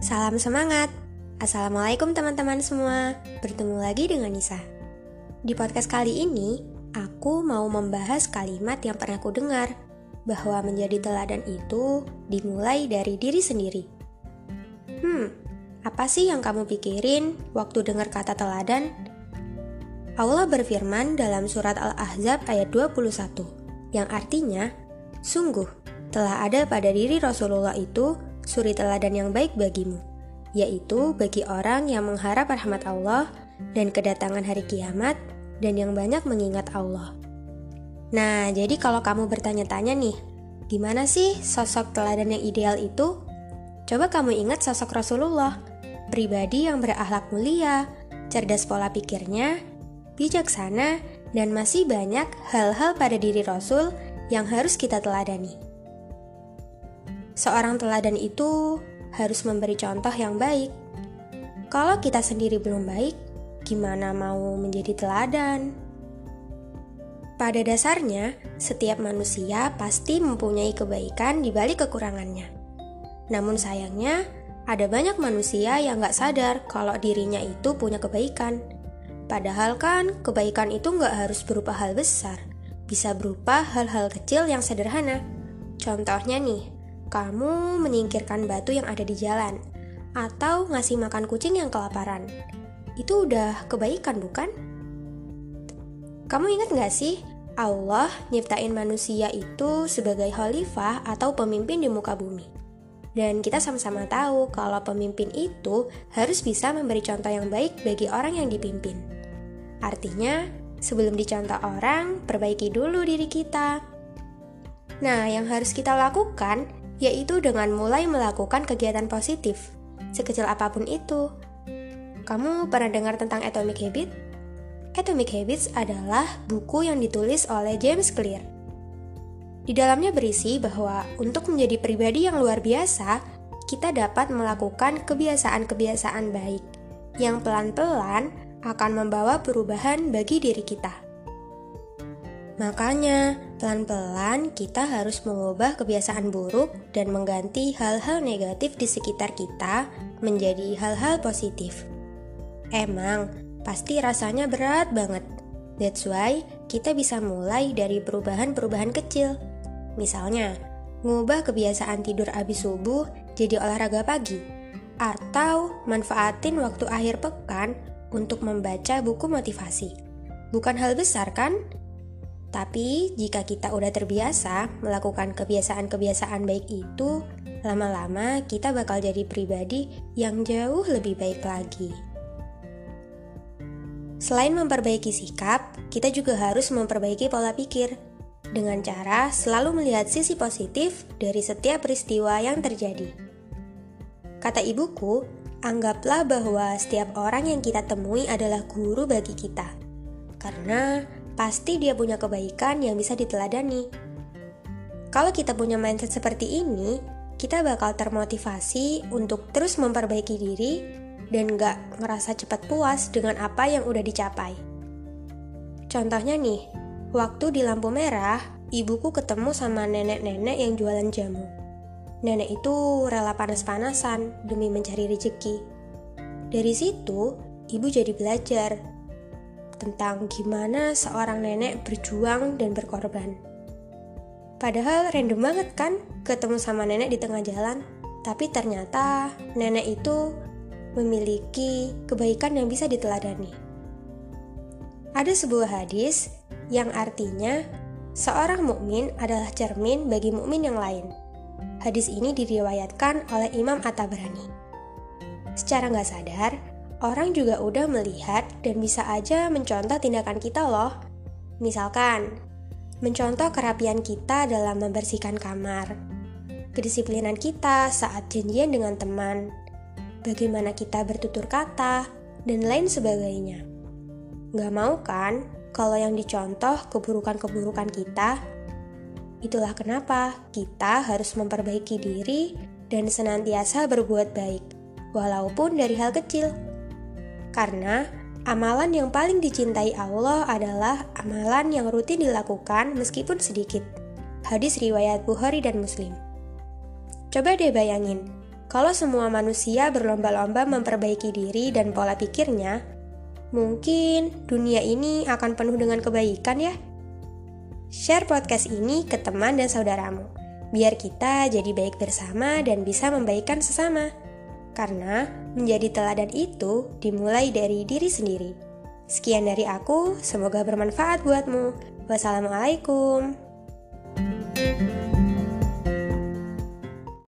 Salam semangat. Assalamualaikum teman-teman semua. Bertemu lagi dengan Nisa. Di podcast kali ini, aku mau membahas kalimat yang pernah aku dengar bahwa menjadi teladan itu dimulai dari diri sendiri. Hmm, apa sih yang kamu pikirin waktu dengar kata teladan? Allah berfirman dalam surat Al-Ahzab ayat 21, yang artinya, Sungguh, telah ada pada diri Rasulullah itu suri teladan yang baik bagimu, yaitu bagi orang yang mengharap rahmat Allah dan kedatangan hari kiamat dan yang banyak mengingat Allah. Nah, jadi kalau kamu bertanya-tanya nih, gimana sih sosok teladan yang ideal itu? Coba kamu ingat sosok Rasulullah, pribadi yang berakhlak mulia, cerdas pola pikirnya, bijaksana, dan masih banyak hal-hal pada diri Rasul yang harus kita teladani. Seorang teladan itu harus memberi contoh yang baik. Kalau kita sendiri belum baik, gimana mau menjadi teladan? Pada dasarnya, setiap manusia pasti mempunyai kebaikan di balik kekurangannya. Namun sayangnya, ada banyak manusia yang gak sadar kalau dirinya itu punya kebaikan. Padahal kan, kebaikan itu gak harus berupa hal besar, bisa berupa hal-hal kecil yang sederhana. Contohnya nih, kamu menyingkirkan batu yang ada di jalan, atau ngasih makan kucing yang kelaparan. Itu udah kebaikan bukan? Kamu ingat gak sih, Allah nyiptain manusia itu sebagai khalifah atau pemimpin di muka bumi. Dan kita sama-sama tahu kalau pemimpin itu harus bisa memberi contoh yang baik bagi orang yang dipimpin. Artinya, sebelum dicontoh orang, perbaiki dulu diri kita. Nah, yang harus kita lakukan yaitu dengan mulai melakukan kegiatan positif, sekecil apa pun itu. Kamu pernah dengar tentang Atomic Habit? Atomic Habits adalah buku yang ditulis oleh James Clear. Di dalamnya berisi bahwa untuk menjadi pribadi yang luar biasa, kita dapat melakukan kebiasaan-kebiasaan baik yang pelan-pelan akan membawa perubahan bagi diri kita. Makanya, pelan-pelan kita harus mengubah kebiasaan buruk dan mengganti hal-hal negatif di sekitar kita menjadi hal-hal positif. Emang, pasti rasanya berat banget. That's why kita bisa mulai dari perubahan-perubahan kecil. Misalnya, ngubah kebiasaan tidur abis subuh jadi olahraga pagi. Atau manfaatin waktu akhir pekan untuk membaca buku motivasi. Bukan hal besar kan? Tapi jika kita udah terbiasa melakukan kebiasaan-kebiasaan baik itu, lama-lama kita bakal jadi pribadi yang jauh lebih baik lagi. Selain memperbaiki sikap, kita juga harus memperbaiki pola pikir dengan cara selalu melihat sisi positif dari setiap peristiwa yang terjadi. Kata ibuku, anggaplah bahwa setiap orang yang kita temui adalah guru bagi kita, karena pasti dia punya kebaikan yang bisa diteladani. Kalau kita punya mindset seperti ini, kita bakal termotivasi untuk terus memperbaiki diri dan gak ngerasa cepat puas dengan apa yang udah dicapai. Contohnya nih, waktu di lampu merah, ibuku ketemu sama nenek-nenek yang jualan jamu. Nenek itu rela panas-panasan demi mencari rezeki. Dari situ, ibu jadi belajar tentang gimana seorang nenek berjuang dan berkorban. Padahal random banget kan ketemu sama nenek di tengah jalan, tapi ternyata nenek itu memiliki kebaikan yang bisa diteladani. Ada sebuah hadis yang artinya seorang mukmin adalah cermin bagi mukmin yang lain. Hadis ini diriwayatkan oleh Imam At-Tabrani. Secara nggak sadar, orang juga udah melihat dan bisa aja mencontoh tindakan kita loh. Misalkan, mencontoh kerapian kita dalam membersihkan kamar, kedisiplinan kita saat janjian dengan teman, bagaimana kita bertutur kata, dan lain sebagainya. Gak mau kan kalau yang dicontoh keburukan-keburukan kita? Itulah kenapa kita harus memperbaiki diri dan senantiasa berbuat baik, walaupun dari hal kecil. Karena amalan yang paling dicintai Allah adalah amalan yang rutin dilakukan meskipun sedikit. Hadis riwayat Bukhari dan Muslim. Coba deh bayangin, Kalau semua manusia berlomba-lomba memperbaiki diri dan pola pikirnya, mungkin dunia ini akan penuh dengan kebaikan ya. Share podcast ini ke teman dan saudaramu, biar kita jadi baik bersama dan bisa membaikkan sesama. Karena menjadi teladan itu dimulai dari diri sendiri. Sekian dari aku, semoga bermanfaat buatmu. Wassalamualaikum. thank you